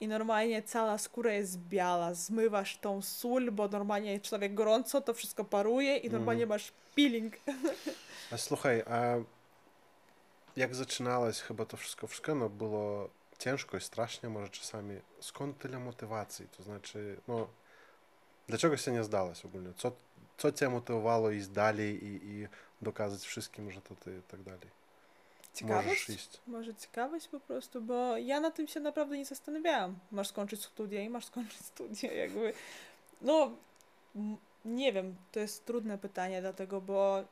i normalnie cała skóra jest biała, zmywasz tą sól, bo normalnie człowiek gorąco, to wszystko paruje i normalnie masz peeling. A słuchaj, a jak zaczynałeś chyba to wszystko, wszystko no było ciężko i strasznie może czasami. Skąd tyle motywacji? To znaczy, no, dlaczego się nie zdałeś ogólnie? Co, co cię motywowało iść dalej i, i dokazać wszystkim, że to ty i tak dalej? Ciekawość? Może ciekawość po prostu, bo ja na tym się naprawdę nie zastanawiałam. Masz skończyć studia i masz skończyć studia, jakby. No, nie wiem, to jest trudne pytanie, dlatego, bo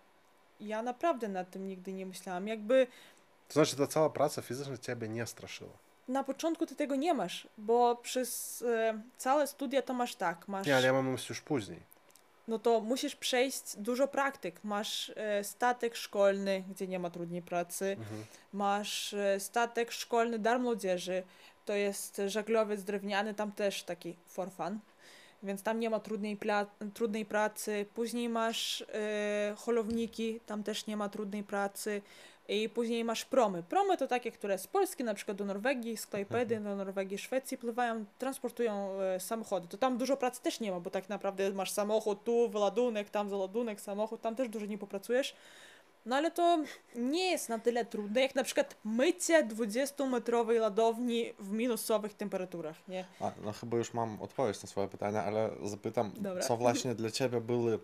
ja naprawdę nad tym nigdy nie myślałam. Jakby To znaczy, ta cała praca fizyczna ciebie nie straszyła. na początku ty tego nie masz, bo przez e, całe studia to masz tak, masz, Nie, ale ja mam na myśli już później. No to musisz przejść dużo praktyk. Masz e, statek szkolny, gdzie nie ma trudniej pracy, Mhm. masz e, statek szkolny dar młodzieży, to jest żaglowiec drewniany, tam też taki for fun, więc tam nie ma trudnej, pla- trudnej pracy. Później masz e, holowniki, tam też nie ma trudnej pracy. I później masz promy. Promy to takie, które z Polski na przykład do Norwegii, z Klajpedy do Norwegii, Szwecji pływają, transportują e, samochody. To tam dużo pracy też nie ma, bo tak naprawdę masz samochód tu, wyładunek, tam załadunek, samochód, tam też dużo nie popracujesz. No ale to nie jest na tyle trudne, jak na przykład mycie 20-metrowej ładowni w minusowych temperaturach, nie? A, no chyba już mam odpowiedź na swoje pytania, ale zapytam, Dobra. co właśnie dla ciebie były,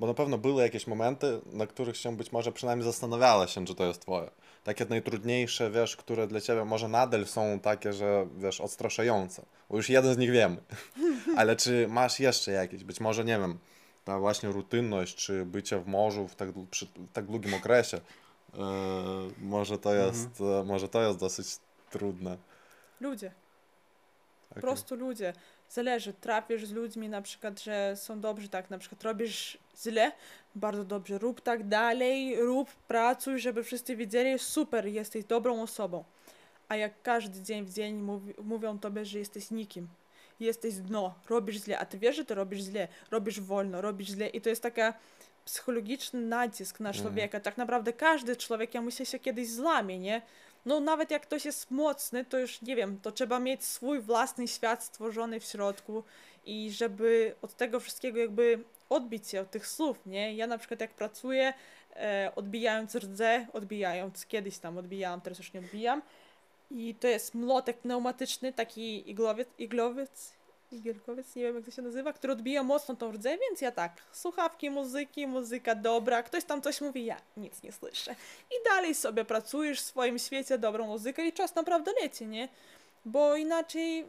bo na pewno były jakieś momenty, na których się być może przynajmniej zastanawiała się, czy to jest twoje. Takie najtrudniejsze, wiesz, które dla ciebie może nadal są takie, że wiesz, odstraszające. Bo już jeden z nich wiemy. Ale czy masz jeszcze jakieś, być może, nie wiem, ta właśnie rutynność, czy bycie w morzu w tak, przy tak długim okresie, e, może to jest, e, może to jest dosyć trudne. Ludzie. Po prostu ludzie. Zależy, trafisz z ludźmi na przykład, że są dobrzy, tak, na przykład robisz źle, bardzo dobrze, rób tak dalej, rób, pracuj, żeby wszyscy wiedzieli, super, jesteś dobrą osobą. A jak każdy dzień w dzień mówi, mówią tobie, że jesteś nikim, jesteś dno, robisz źle, a ty wiesz, że ty robisz źle, robisz wolno, robisz źle i to jest taka psychologiczny nacisk na Mhm. człowieka. Tak naprawdę każdy człowiek, ja myślę, się kiedyś złamie, nie? No nawet jak ktoś jest mocny, to już nie wiem, to trzeba mieć swój własny świat stworzony w środku i żeby od tego wszystkiego jakby odbić się od tych słów, nie? Ja na przykład jak pracuję, e, odbijając rdze, odbijając, kiedyś tam odbijałam, teraz już nie odbijam i to jest młotek pneumatyczny, taki iglowiec, iglowiec, igielkowiec, nie wiem jak to się nazywa, który odbija mocno tą rdzę, więc ja tak, słuchawki muzyki, muzyka dobra, ktoś tam coś mówi, ja nic nie słyszę. I dalej sobie pracujesz w swoim świecie, dobrą muzykę i czas naprawdę leci, nie? Bo inaczej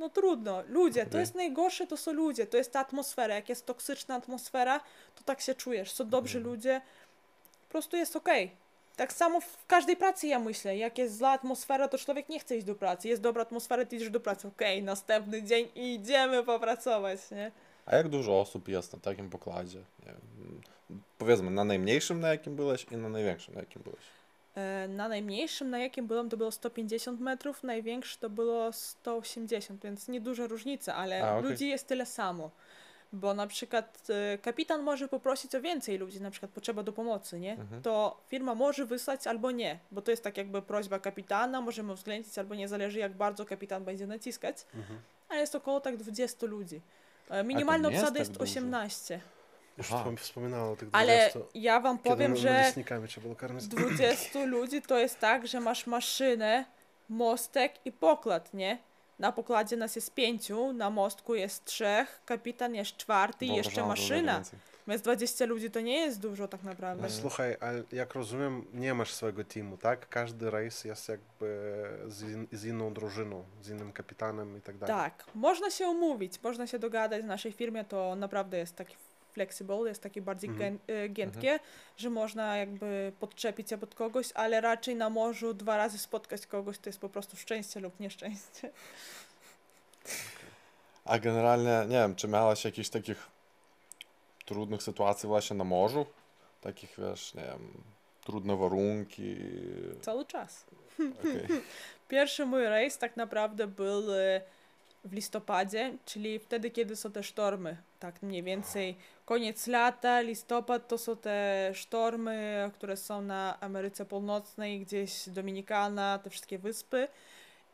No trudno. Ludzie, to jest najgorsze, to są ludzie, to jest ta atmosfera. Jak jest toksyczna atmosfera, to tak się czujesz. Są dobrzy ludzie, po prostu jest okej. Tak samo w każdej pracy ja myślę. Jak jest zła atmosfera, to człowiek nie chce iść do pracy. Jest dobra atmosfera, ty idziesz do pracy. Okej, następny dzień i idziemy popracować, nie? A jak dużo osób jest na takim pokładzie? Powiedzmy, na najmniejszym, na jakim byłeś i na największym, na jakim byłeś. E, Na najmniejszym, na jakim byłam, to było 150 metrów, największy to było 180, więc nieduża różnica, ale A, okej. ludzi jest tyle samo. Bo na przykład e, kapitan może poprosić o więcej ludzi, na przykład potrzeba do pomocy, nie? Mhm. To firma może wysłać albo nie, bo to jest tak jakby prośba kapitana, możemy uwzględnić albo nie, zależy jak bardzo kapitan będzie naciskać, Mhm. ale jest około tak 20 ludzi. E, Minimalna nie jest obsada tak jest dużo. 18. Już Aha. wspom- wspominał o tych Ale 20. ja wam powiem, że naleśnikami trzeba było karmić. z 20 ludzi to jest tak, że masz maszynę, mostek i pokład, nie? Na pokładzie nas jest pięciu, na mostku jest trzech, kapitan jest czwarty i jeszcze maszyna. Więc 20 ludzi to nie jest dużo tak naprawdę. No, słuchaj, ale jak rozumiem, nie masz swojego teamu, tak? Każdy rejs jest jakby z, in, z inną drużyną, z innym kapitanem i tak dalej. Tak, można się umówić, można się dogadać. W naszej firmie to naprawdę jest taki flexible, jest takie bardziej Mhm. y, giętkie, że można jakby podczepić się pod kogoś, ale raczej na morzu dwa razy spotkać kogoś to jest po prostu szczęście lub nieszczęście. A generalnie, nie wiem, czy miałaś jakichś takich trudnych sytuacji właśnie na morzu? Takich, wiesz, nie wiem, trudne warunki. Cały czas. Okej. Pierwszy mój rejs tak naprawdę był e, w listopadzie, czyli wtedy, kiedy są te sztormy. Tak mniej więcej koniec lata, listopad to są te sztormy, które są na Ameryce Północnej, gdzieś Dominikana, te wszystkie wyspy.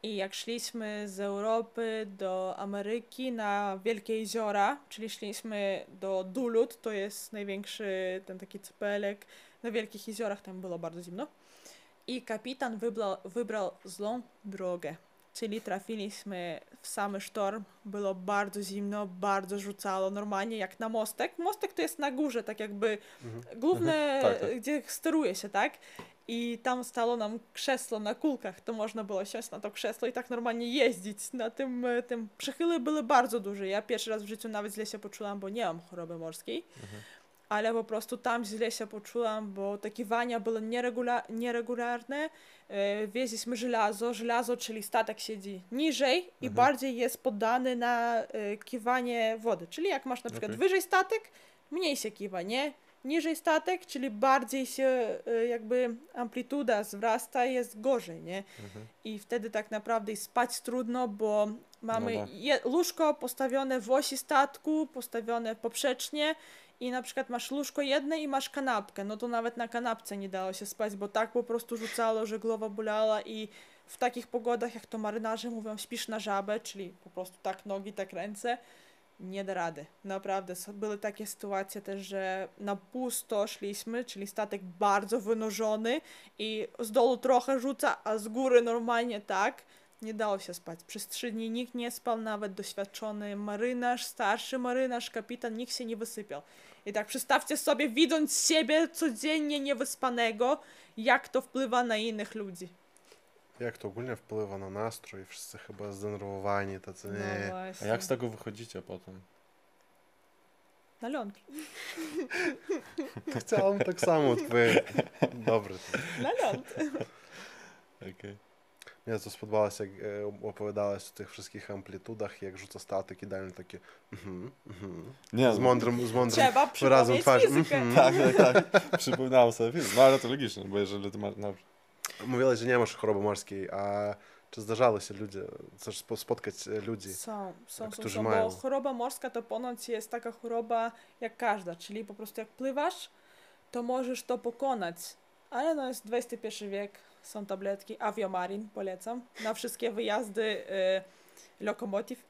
I jak szliśmy z Europy do Ameryki na Wielkie Jeziora, czyli szliśmy do Duluth, to jest największy ten taki cepelek na Wielkich Jeziorach, tam było bardzo zimno. I kapitan wybrał, wybrał złą drogę, czyli trafiliśmy w samy sztorm, było bardzo zimno, bardzo rzucało, normalnie jak na mostek. Mostek to jest na górze, tak jakby Mhm. główne, Mhm, tak, tak. gdzie steruje się, tak? I tam stało nam krzesło na kulkach, to można było siąść na to krzesło i tak normalnie jeździć na tym, e, tym. Przechyły były bardzo duże. Ja pierwszy raz w życiu nawet źle się poczułam, bo nie mam choroby morskiej. Mhm. Ale po prostu tam źle się poczułam, bo te kiwania były nieregula- nieregularne. E, Wieźliśmy żelazo. Żelazo, czyli statek siedzi niżej i Mhm. bardziej jest poddany na e, kiwanie wody. Czyli jak masz na przykład Okej. wyżej statek, mniej się kiwa, nie? Niżej statek, czyli bardziej się e, jakby amplituda zwrasta, jest gorzej, nie? Mhm. I wtedy tak naprawdę i spać trudno, bo mamy No tak. je, łóżko postawione w osi statku, postawione poprzecznie i na przykład masz łóżko jedne i masz kanapkę, no to nawet na kanapce nie dało się spać, bo tak po prostu rzucało, że głowa bolała i w takich pogodach, jak to marynarze mówią, śpisz na żabę, czyli po prostu tak nogi, tak ręce, nie da rady. Naprawdę, były takie sytuacje też, że na pusto szliśmy, czyli statek bardzo wynurzony i z dołu trochę rzuca, a z góry normalnie tak. Nie dało się spać. Przez trzy dni nikt nie spał, nawet doświadczony marynarz, starszy marynarz, kapitan, nikt się nie wysypiał. I tak przedstawcie sobie, widząc siebie codziennie niewyspanego, jak to wpływa na innych ludzi. Jak to ogólnie wpływa na nastrój? Wszyscy chyba zdenerwowani, tacy No nie. A właśnie. jak z tego wychodzicie potem? Na ląd. Chciałem tak samo odpowiedzieć. Dobry. Na ląd. Okej. Mnie to spodobało się, jak e, opowiadałeś o tych wszystkich amplitudach, jak rzuca statek i dalej takie mhm, mhm. Nie, Z no, mądrym, z mądrym Trzeba wyrazem twarzy. Mhm. tak, tak, tak. Przypomniałem sobie film. No ale to logiczne, bo jeżeli ty masz... No, Mówiłaś, że nie masz choroby morskiej, a czy zdarzało się ludzie, coś spo- spotkać e, ludzi? Są, są, są, którzy są mają. bo choroba morska to ponoć jest taka choroba jak każda, czyli po prostu jak pływasz, to możesz to pokonać, ale no jest XXI wiek, są tabletki, Aviomarin polecam, na wszystkie wyjazdy y, lokomotiv.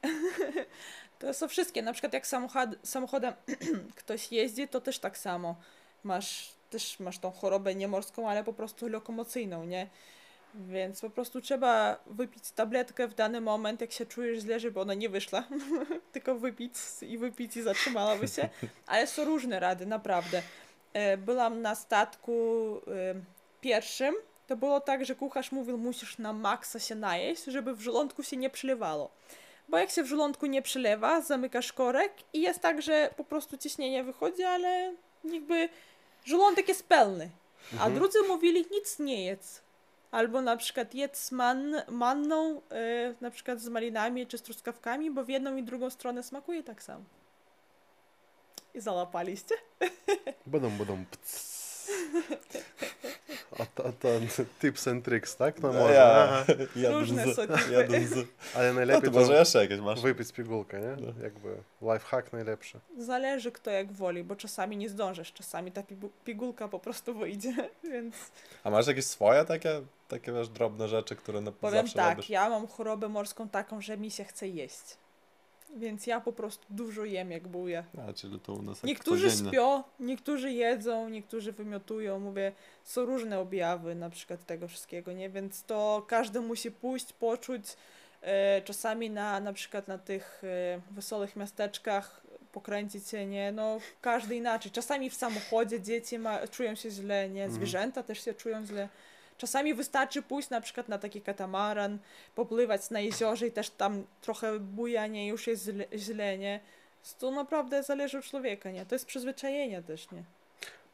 to są wszystkie, na przykład jak samochod, samochodem ktoś jeździ, to też tak samo, masz też masz tą chorobę nie morską, ale po prostu lokomocyjną, nie? Więc po prostu trzeba wypić tabletkę w dany moment, jak się czujesz źle, żeby ona nie wyszła. Tylko wypić i wypić i zatrzymałaby się. Ale są różne rady, naprawdę. E, Byłam na statku e, pierwszym. To było tak, że kucharz mówił, musisz na maksa się najeść, żeby w żołądku się nie przylewało. Bo jak się w żołądku nie przylewa, zamykasz korek i jest tak, że po prostu ciśnienie wychodzi, ale jakby żołądek jest pełny. Mhm. A drudzy mówili, nic nie jedz. Albo na przykład jedz man, manną, yy, na przykład z malinami czy z truskawkami, bo w jedną i drugą stronę smakuje tak samo. I załapaliście? Będą, będą. A to, a to tips and tricks, tak? No może. Ja, jeden Różne są. Ale No najlepiej to może to jeszcze jakieś masz. wypić pigułkę, nie? Jakby lifehack najlepszy. Zależy kto jak woli, bo czasami nie zdążysz, czasami ta pigu- pigułka po prostu wyjdzie, więc A masz jakieś swoje takie, takie wiesz, drobne rzeczy, które na, powiem zawsze tak, robisz? ja mam chorobę morską taką, że mi się chce jeść. Więc ja po prostu dużo jem jak buja. A, czyli to u nas tak Niektórzy codziennie. śpią, niektórzy jedzą, niektórzy wymiotują, mówię, są różne objawy na przykład tego wszystkiego, nie? Więc to każdy musi pójść, poczuć. E, czasami na, na przykład na tych e, wesołych miasteczkach pokręcić się, nie? No każdy inaczej. Czasami w samochodzie dzieci ma, czują się źle, nie? Mhm. Zwierzęta też się czują źle. Czasami wystarczy pójść na przykład na taki katamaran, popływać na jeziorze i też tam trochę bujanie już jest źle, źle nie? To naprawdę zależy od człowieka, nie? To jest przyzwyczajenie też, nie?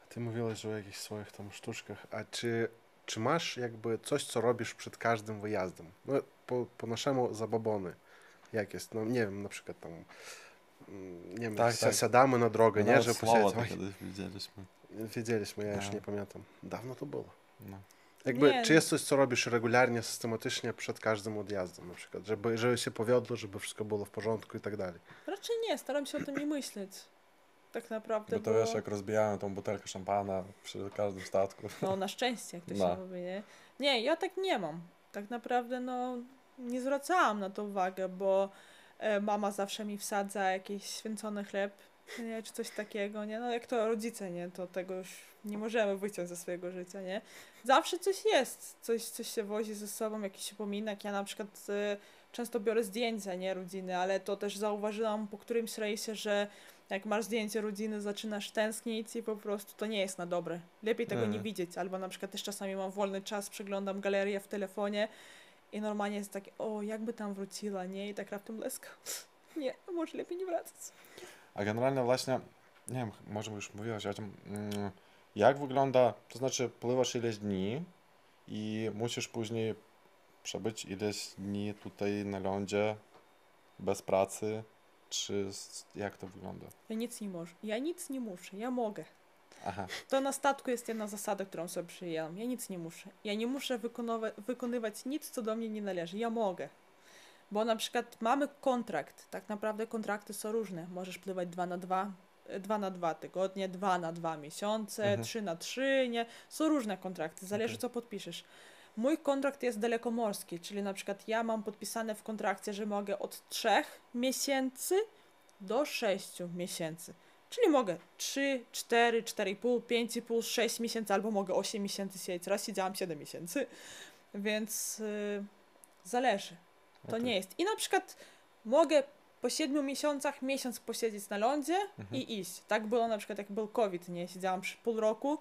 Ty mówiłeś o jakichś swoich tam sztuczkach, a czy, czy masz jakby coś, co robisz przed każdym wyjazdem? No, po, po naszemu zabobony. Jak jest? No nie wiem, na przykład tam mm, nie wiem, Tak, tak. siadamy na drogę, nie? Nawet Że słowo posiedzieć. to Oj, kiedyś widzieliśmy. wiedzieliśmy, ja już No. nie pamiętam. Dawno to było. No. Jakby, Nie. czy jest coś, co robisz regularnie, systematycznie przed każdym odjazdem na przykład, żeby, żeby się powiodło, żeby wszystko było w porządku i tak dalej. Raczej nie, staram się o tym nie myśleć. Tak naprawdę, Bo to wiesz, jak rozbijamy tą butelkę szampana przy każdym statku. No na szczęście, jak to No. się mówi, nie? Nie, ja tak nie mam. Tak naprawdę, no, nie zwracałam na to uwagę, bo e, mama zawsze mi wsadza jakiś święcony chleb, nie, czy coś takiego, nie? No jak to rodzice, nie? To tego już nie możemy wyciąć ze swojego życia, nie? Zawsze coś jest, coś, coś się wozi ze sobą, jakiś upominek. Ja na przykład e, często biorę zdjęcia, nie, rodziny, ale to też zauważyłam po którymś rejsie, że jak masz zdjęcie rodziny, zaczynasz tęsknić i po prostu to nie jest na dobre. Lepiej tego nie Mhm. widzieć. Albo na przykład też czasami mam wolny czas, przeglądam galerię w telefonie i normalnie jest takie, o, jakby tam wróciła, nie? I tak raptem leska. Nie, może lepiej nie wracać. A generalnie właśnie, nie wiem, może już mówiłaś o tym, mm, jak wygląda, to znaczy pływasz ileś dni i musisz później przebyć ileś dni tutaj na lądzie bez pracy, czy jak to wygląda? Ja nic nie może. Ja nic nie muszę, ja mogę. Aha, To na statku jest jedna zasada, którą sobie przyjęłam. Ja nic nie muszę. Ja nie muszę wykonywa- wykonywać nic, co do mnie nie należy. Ja mogę. Bo na przykład mamy kontrakt. Tak naprawdę kontrakty są różne. Możesz pływać 2 na 2, 2 na 2 tygodnie, 2 na 2 miesiące, Mhm. 3 na 3, nie? Są różne kontrakty, zależy Okej. co podpiszesz. Mój kontrakt jest dalekomorski, czyli na przykład ja mam podpisane w kontrakcie, że mogę od 3 miesięcy do 6 miesięcy. Czyli mogę 3, 4, 4,5, 5,5, 6 miesięcy, albo mogę 8 miesięcy siedzieć. Raz siedziałam 7 miesięcy, więc y, zależy. To Okej. nie jest. I na przykład mogę po 7 miesiącach miesiąc posiedzieć na lądzie Mhm. i iść. Tak było na przykład jak był COVID, nie? Siedziałam przy pół roku,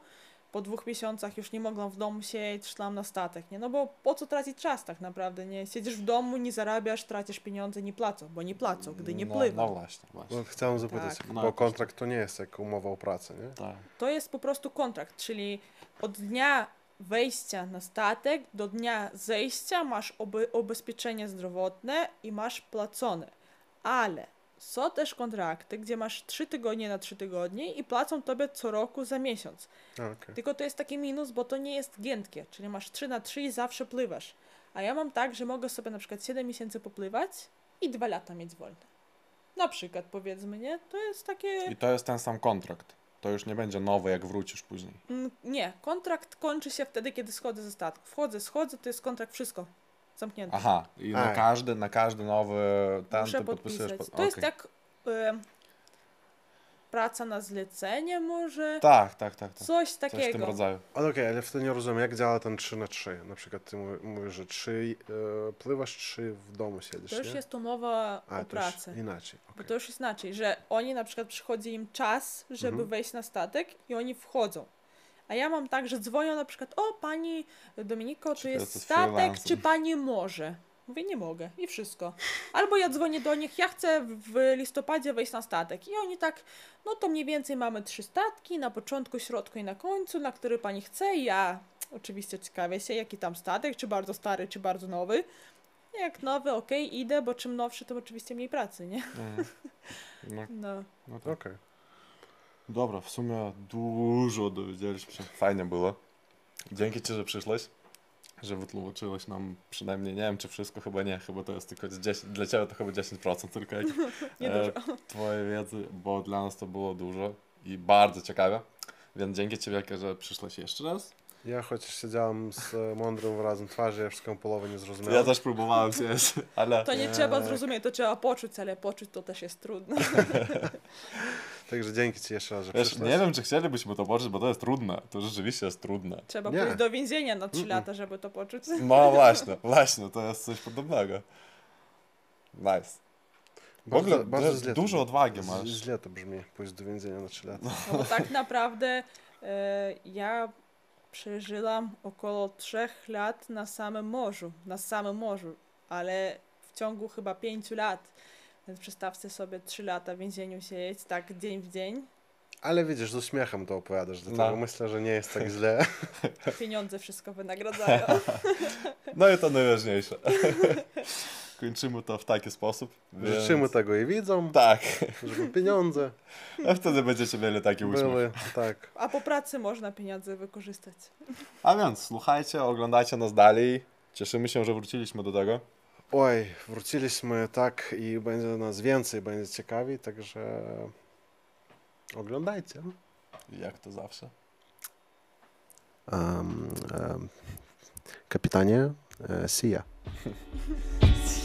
po dwóch miesiącach już nie mogłam w domu siedzieć, szłam na statek, nie? No bo po co tracić czas tak naprawdę, nie? Siedzisz w domu, nie zarabiasz, tracisz pieniądze, nie płacą, bo nie płacą, gdy nie no, pływam. No właśnie, właśnie. No, chciałem zapytać, Tak. No, bo jakoś kontrakt to nie jest jak umowa o pracę, nie? Tak. To jest po prostu kontrakt, czyli od dnia wejścia na statek do dnia zejścia masz oby, ubezpieczenie zdrowotne i masz płacone. Ale są też kontrakty, gdzie masz 3 tygodnie na 3 tygodnie i płacą tobie co roku za miesiąc. Okej. Tylko to jest taki minus, bo to nie jest giętkie, czyli masz 3 na 3 i zawsze pływasz. A ja mam tak, że mogę sobie na przykład 7 miesięcy popływać i 2 lata mieć wolne. Na przykład powiedzmy, nie? To jest takie... I to jest ten sam kontrakt. To już nie będzie nowy, jak wrócisz później. Mm, Nie, kontrakt kończy się wtedy, kiedy schodzę ze statku. Wchodzę, schodzę, to jest kontrakt, wszystko zamknięte. Aha, i na A. każdy, na każdy nowy ten Muszę ty podpisujesz. podpisać. pod- To jest okej. jak e, praca na zlecenie może, Tak, tak, tak. tak. coś Coś w tym takiego. rodzaju. Ale okej, ale wtedy nie rozumiem, jak działa ten 3 na 3 Na przykład ty mówisz, że 3 e, pływasz, 3 w domu siedzisz, To już nie? jest umowa A, o to już pracy. inaczej. Bo okej. to już jest inaczej, że oni na przykład przychodzi im czas, żeby Mhm. wejść na statek i oni wchodzą. A ja mam tak, że dzwonią na przykład, o pani Dominiko, Czy jest statek, czy pani może? Mówię, nie mogę i wszystko. Albo ja dzwonię do nich, ja chcę w listopadzie wejść na statek. I oni tak, no to mniej więcej mamy trzy statki, na początku, środku i na końcu, na który pani chce. I ja oczywiście ciekawię się, jaki tam statek, czy bardzo stary, czy bardzo nowy. Jak nowy, okej, idę, bo czym nowszy, to oczywiście mniej pracy, nie? Mm. No, No. no tak. Okej. Dobra, w sumie dużo dowiedzieliśmy się. Fajnie było. Dzięki Ci, że przyszłeś, że wytłumaczyłeś nam przynajmniej, nie wiem czy wszystko, chyba nie, chyba to jest tylko z 10, dla Ciebie to chyba 10% tylko jak Nie e, dużo. Twojej wiedzy, bo dla nas to było dużo i bardzo ciekawe. Więc dzięki Ci wielkie, że przyszłeś jeszcze raz. Ja chociaż siedziałem z e, mądrym wyrazem twarzy, ja wszystką połowę nie zrozumiałem. Ja też próbowałem zjeść, ale To nie trzeba zrozumieć, to trzeba poczuć, ale poczuć to też jest trudno. Także dzięki Ci jeszcze raz, że wiesz, nie wiem czy chcielibyśmy to poczuć, bo to jest trudne. To rzeczywiście jest trudne. Trzeba Nie. pójść do więzienia na 3 Mm-mm. lata, żeby to poczuć. No właśnie, właśnie, to jest coś podobnego. Nice. W ogóle źle dużo to, odwagi z- masz. Źle to brzmi, pójść do więzienia na 3 lata. No bo tak naprawdę e, ja przeżyłam około 3 lat na samym morzu, na samym morzu, ale w ciągu chyba 5 lat. Więc przedstawcie sobie 3 lata w więzieniu siedzieć, tak dzień w dzień. Ale widzisz, z uśmiechem to opowiadasz, dlatego No. myślę, że nie jest tak źle. Pieniądze wszystko wynagradzają. No i to najważniejsze. Kończymy to w taki sposób. Więc... Życzymy tego i widzom, Tak, żeby pieniądze a wtedy będziecie mieli taki uśmiech. były. Tak. A po pracy można pieniądze wykorzystać. A więc słuchajcie, oglądajcie nas dalej. Cieszymy się, że wróciliśmy do tego. Oj, wróciliśmy tak i będzie nas więcej, będzie ciekawi, także oglądajcie. Jak to zawsze. Um, um, kapitanie, e, see ya.